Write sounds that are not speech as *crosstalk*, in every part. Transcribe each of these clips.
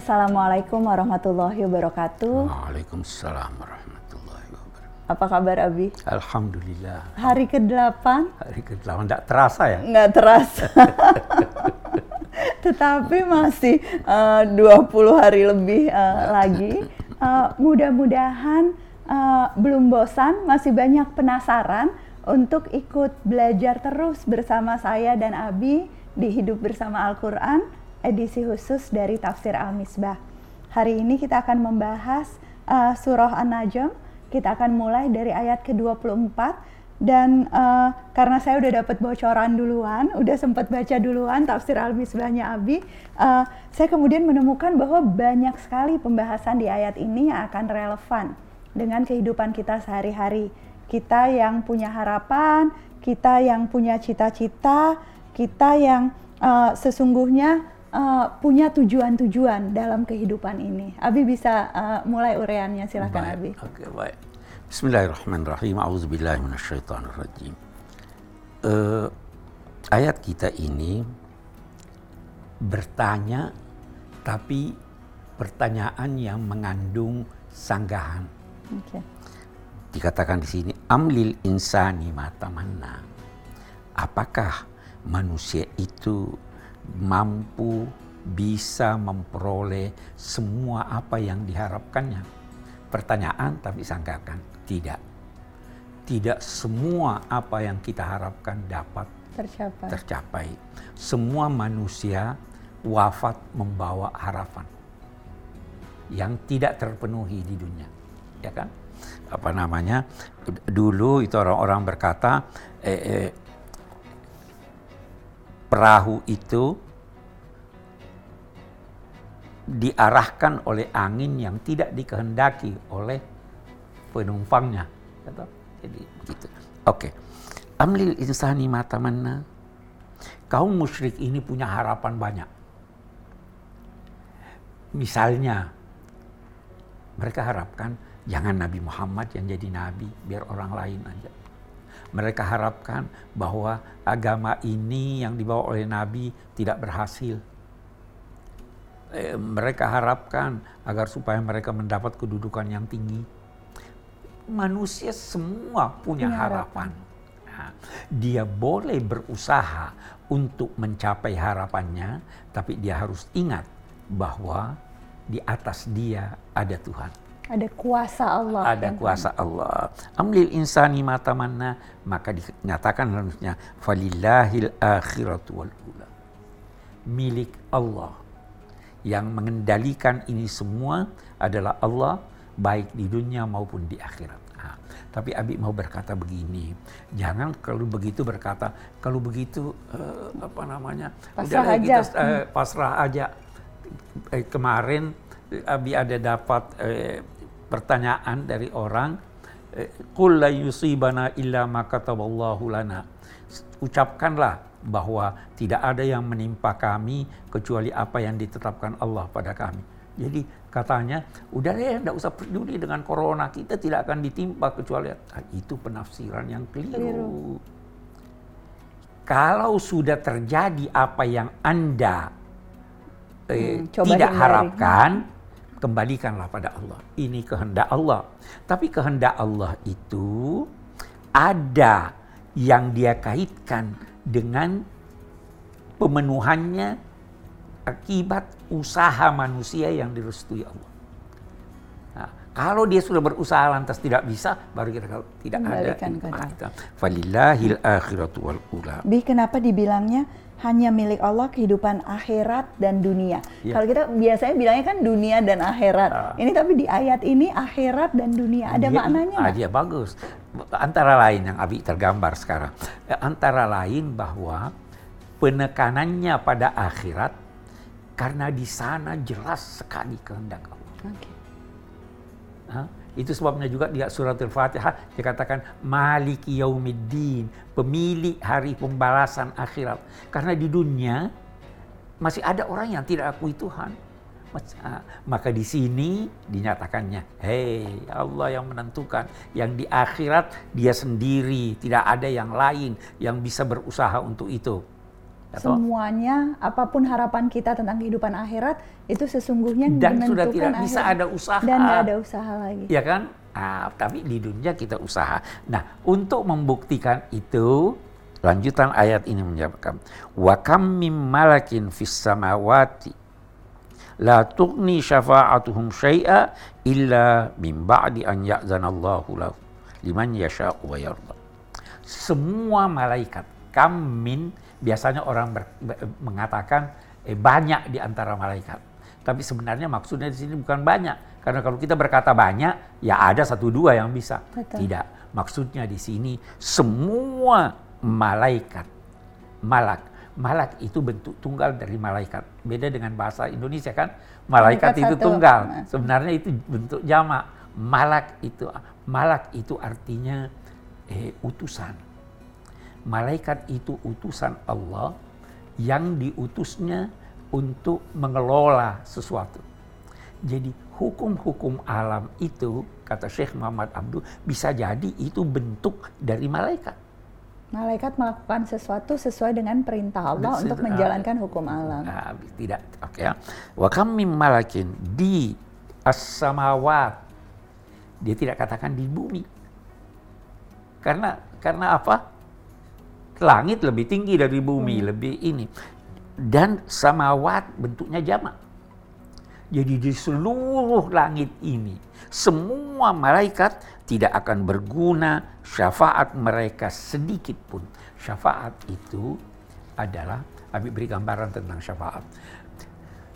Assalamualaikum warahmatullahi wabarakatuh. Waalaikumsalam warahmatullahi wabarakatuh. Apa kabar Abi? Alhamdulillah. Hari ke-8? Hari ke-8 tidak terasa ya? Nggak terasa. *laughs* Tetapi masih eh, uh, 20 hari lebih uh, lagi. Uh, Mudah-mudahan uh, belum bosan, masih banyak penasaran untuk ikut belajar terus bersama saya dan Abi di Hidup Bersama Al-Quran edisi khusus dari Tafsir Al-Misbah. Hari ini kita akan membahas uh, surah An-Najm. Kita akan mulai dari ayat ke-24 dan uh, karena saya udah dapat bocoran duluan, udah sempat baca duluan tafsir Al-Misbahnya Abi, uh, saya kemudian menemukan bahwa banyak sekali pembahasan di ayat ini yang akan relevan dengan kehidupan kita sehari-hari. Kita yang punya harapan, kita yang punya cita-cita, kita yang uh, sesungguhnya uh, punya tujuan-tujuan dalam kehidupan ini. Abi bisa uh, mulai ureannya silakan baik. Abi. Oke, baik. Bismillahirrahmanirrahim. A'udzubillahiminasyaitonirrajim. Uh, ayat kita ini bertanya tapi pertanyaan yang mengandung sanggahan. Okay. Dikatakan di sini amlil insani matamanna. Apakah manusia itu mampu bisa memperoleh semua apa yang diharapkannya. Pertanyaan tapi sangkakan tidak. Tidak semua apa yang kita harapkan dapat tercapai. tercapai. Semua manusia wafat membawa harapan yang tidak terpenuhi di dunia. Ya kan? Apa namanya? Dulu itu orang-orang berkata eh, eh, perahu itu diarahkan oleh angin yang tidak dikehendaki oleh penumpangnya. Jadi begitu. Oke. Amlil insani mata mana? Kaum musyrik ini punya harapan banyak. Misalnya, mereka harapkan jangan Nabi Muhammad yang jadi nabi, biar orang lain aja. Mereka harapkan bahwa agama ini yang dibawa oleh Nabi tidak berhasil. Eh, mereka harapkan agar supaya mereka mendapat kedudukan yang tinggi. Manusia semua punya, harapan. Nah, dia boleh berusaha untuk mencapai harapannya, tapi dia harus ingat bahwa di atas dia ada Tuhan. Ada kuasa Allah. Ada kuasa Allah. Amlil insani mata mana maka dinyatakan harusnya falillahil akhiratu wal ula. Milik Allah. Yang mengendalikan ini semua adalah Allah baik di dunia maupun di akhirat. Nah, tapi Abi mau berkata begini, jangan kalau begitu berkata kalau begitu uh, apa namanya pasrah udah aja. kita uh, pasrah aja. Eh, kemarin Abi ada dapat eh, pertanyaan dari orang Qul la yusibana illa ma kataballahu lana. Ucapkanlah bahwa tidak ada yang menimpa kami kecuali apa yang ditetapkan Allah pada kami. Jadi katanya, udah deh, tidak usah peduli dengan corona, kita tidak akan ditimpa kecuali nah, itu penafsiran yang keliru. keliru. Kalau sudah terjadi apa yang anda eh, hmm, tidak harapkan, kembalikanlah pada Allah. Ini kehendak Allah. Tapi kehendak Allah itu ada yang dia kaitkan dengan pemenuhannya akibat usaha manusia yang direstui Allah. Nah, kalau dia sudah berusaha lantas tidak bisa, baru kita kalau tidak ada. Falillahil akhiratu wal ula. Bi kenapa dibilangnya hanya milik Allah kehidupan akhirat dan dunia. Ya. Kalau kita biasanya bilangnya kan dunia dan akhirat. Uh. Ini tapi di ayat ini akhirat dan dunia ada dia, maknanya. Ah, dia bagus. Antara lain yang Abi tergambar sekarang. Ya, antara lain bahwa penekanannya pada akhirat karena di sana jelas sekali kehendak Allah. Okay. Itu sebabnya juga di surat Al-Fatihah dikatakan Maliki Yaumiddin, pemilik hari pembalasan akhirat. Karena di dunia masih ada orang yang tidak akui Tuhan. Maka di sini dinyatakannya, hei Allah yang menentukan, yang di akhirat dia sendiri, tidak ada yang lain yang bisa berusaha untuk itu. Atau- Semuanya, apa pun harapan kita tentang kehidupan akhirat, itu sesungguhnya dan sudah tidak bisa akhirat. ada usaha. Dan nggak ada usaha lagi. Ya kan? Ah, tapi di dunia kita usaha. Nah, untuk membuktikan itu, lanjutan ayat ini menjawabkan, wa kam mim malakin fis samawati la tughni syafa'atuhum syai'a illa min ba'di an ya'zanallahu lahu liman yasha'u wa yarda. Semua malaikat kam min biasanya orang ber- be- mengatakan eh, banyak di antara malaikat. Tapi sebenarnya maksudnya di sini bukan banyak. Karena kalau kita berkata banyak, ya ada satu dua yang bisa. Betul. Tidak. Maksudnya di sini semua malaikat. Malak. Malak itu bentuk tunggal dari malaikat. Beda dengan bahasa Indonesia kan. Malaikat, Malaikat itu satu. tunggal. Nah. Sebenarnya itu bentuk jamak. Malak itu malak itu artinya eh, utusan. Malaikat itu utusan Allah yang diutusnya untuk mengelola sesuatu. Jadi hukum-hukum alam itu, kata Syekh Muhammad Abdul, bisa jadi itu bentuk dari malaikat. Malaikat melakukan sesuatu sesuai dengan perintah Allah untuk menjalankan hukum alam. Nah, tidak, oke ya. Wa kam min malakin di as-samawat. Dia tidak katakan di bumi. Karena karena apa? Langit lebih tinggi dari bumi, lebih ini. Dan samawat bentuknya jamak. Jadi di seluruh langit ini, semua malaikat tidak akan berguna syafaat mereka sedikit pun. Syafaat itu adalah, Habib beri gambaran tentang syafaat.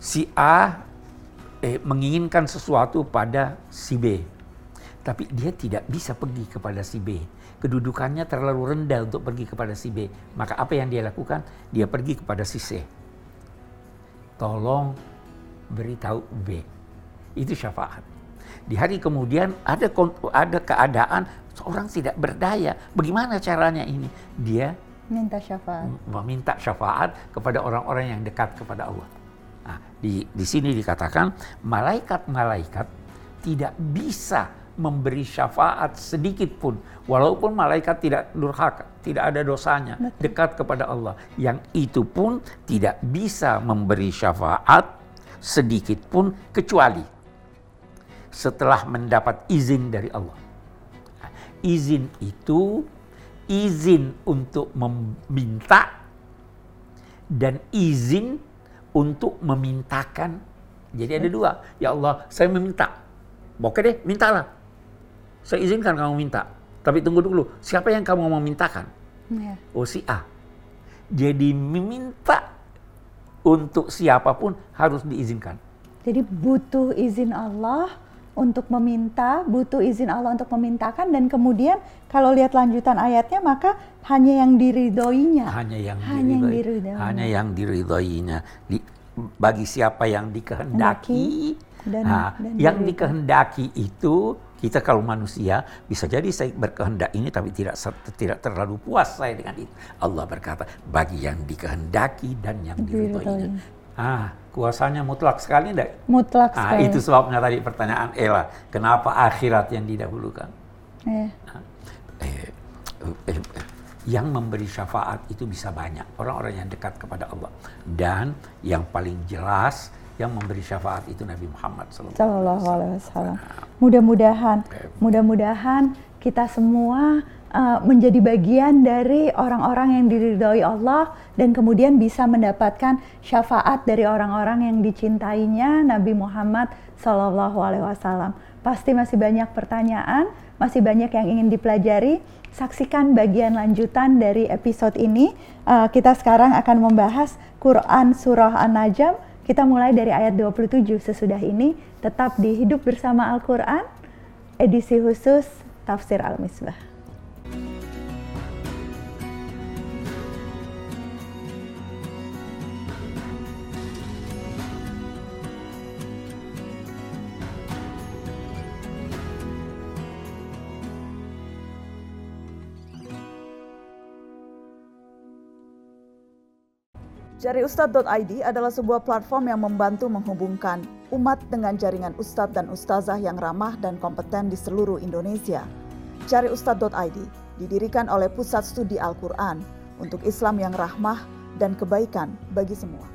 Si A eh, menginginkan sesuatu pada si B, tapi dia tidak bisa pergi kepada si B. Kedudukannya terlalu rendah untuk pergi kepada si B. Maka apa yang dia lakukan? Dia pergi kepada si C. Tolong beritahu B. Itu syafaat. Di hari kemudian ada ada keadaan seorang tidak berdaya. Bagaimana caranya ini? Dia Minta syafaat. meminta syafaat kepada orang-orang yang dekat kepada Allah. Nah, di di sini dikatakan malaikat-malaikat tidak bisa memberi syafaat sedikit pun walaupun malaikat tidak durhaka, tidak ada dosanya, Betul. dekat kepada Allah. Yang itu pun tidak bisa memberi syafaat sedikit pun kecuali setelah mendapat izin dari Allah. Izin itu izin untuk meminta dan izin untuk memintakan. Jadi ada dua. Ya Allah, saya meminta. Oke deh, mintalah. Saya izinkan kamu minta. Tapi tunggu dulu, siapa yang kamu mau mintakan? Ya. Oh si A. Jadi meminta untuk siapa pun harus diizinkan. Jadi butuh izin Allah untuk meminta, butuh izin Allah untuk memintakan dan kemudian kalau lihat lanjutan ayatnya maka hanya yang diridhoinya. hanya yang Hanya yang diridhoi. hanya yang diridhoinya Di- bagi siapa yang dikehendaki Dan- Nah, dan yang dikehendaki itu kita kalau manusia bisa jadi saya berkehendak ini tapi tidak tidak terlalu puas saya dengan itu. Allah berkata bagi yang dikehendaki dan yang diridhoinya ah kuasanya mutlak sekali enggak? Mutlak ah sekali. itu sebabnya tadi pertanyaan Ella kenapa akhirat yang didahulukan? Ya. eh, eh, eh, yang memberi syafaat itu bisa banyak. Orang-orang yang dekat kepada Allah. Dan yang paling jelas yang memberi syafaat itu Nabi Muhammad SAW. Sallallahu alaihi wasallam. Mudah-mudahan, mudah-mudahan kita semua uh, menjadi bagian dari orang-orang yang diridhoi Allah dan kemudian bisa mendapatkan syafaat dari orang-orang yang dicintainya Nabi Muhammad Sallallahu alaihi wasallam. Pasti masih banyak pertanyaan, masih banyak yang ingin dipelajari. Saksikan bagian lanjutan dari episode ini. Uh, kita sekarang akan membahas Quran Surah An-Najm kita mulai dari ayat 27 sesudah ini tetap di Hidup Bersama Al-Quran, edisi khusus Tafsir Al-Misbah. Jariustad.id adalah sebuah platform yang membantu menghubungkan umat dengan jaringan ustadz dan ustazah yang ramah dan kompeten di seluruh Indonesia. Jariustad.id didirikan oleh Pusat Studi Al-Quran untuk Islam yang rahmah dan kebaikan bagi semua.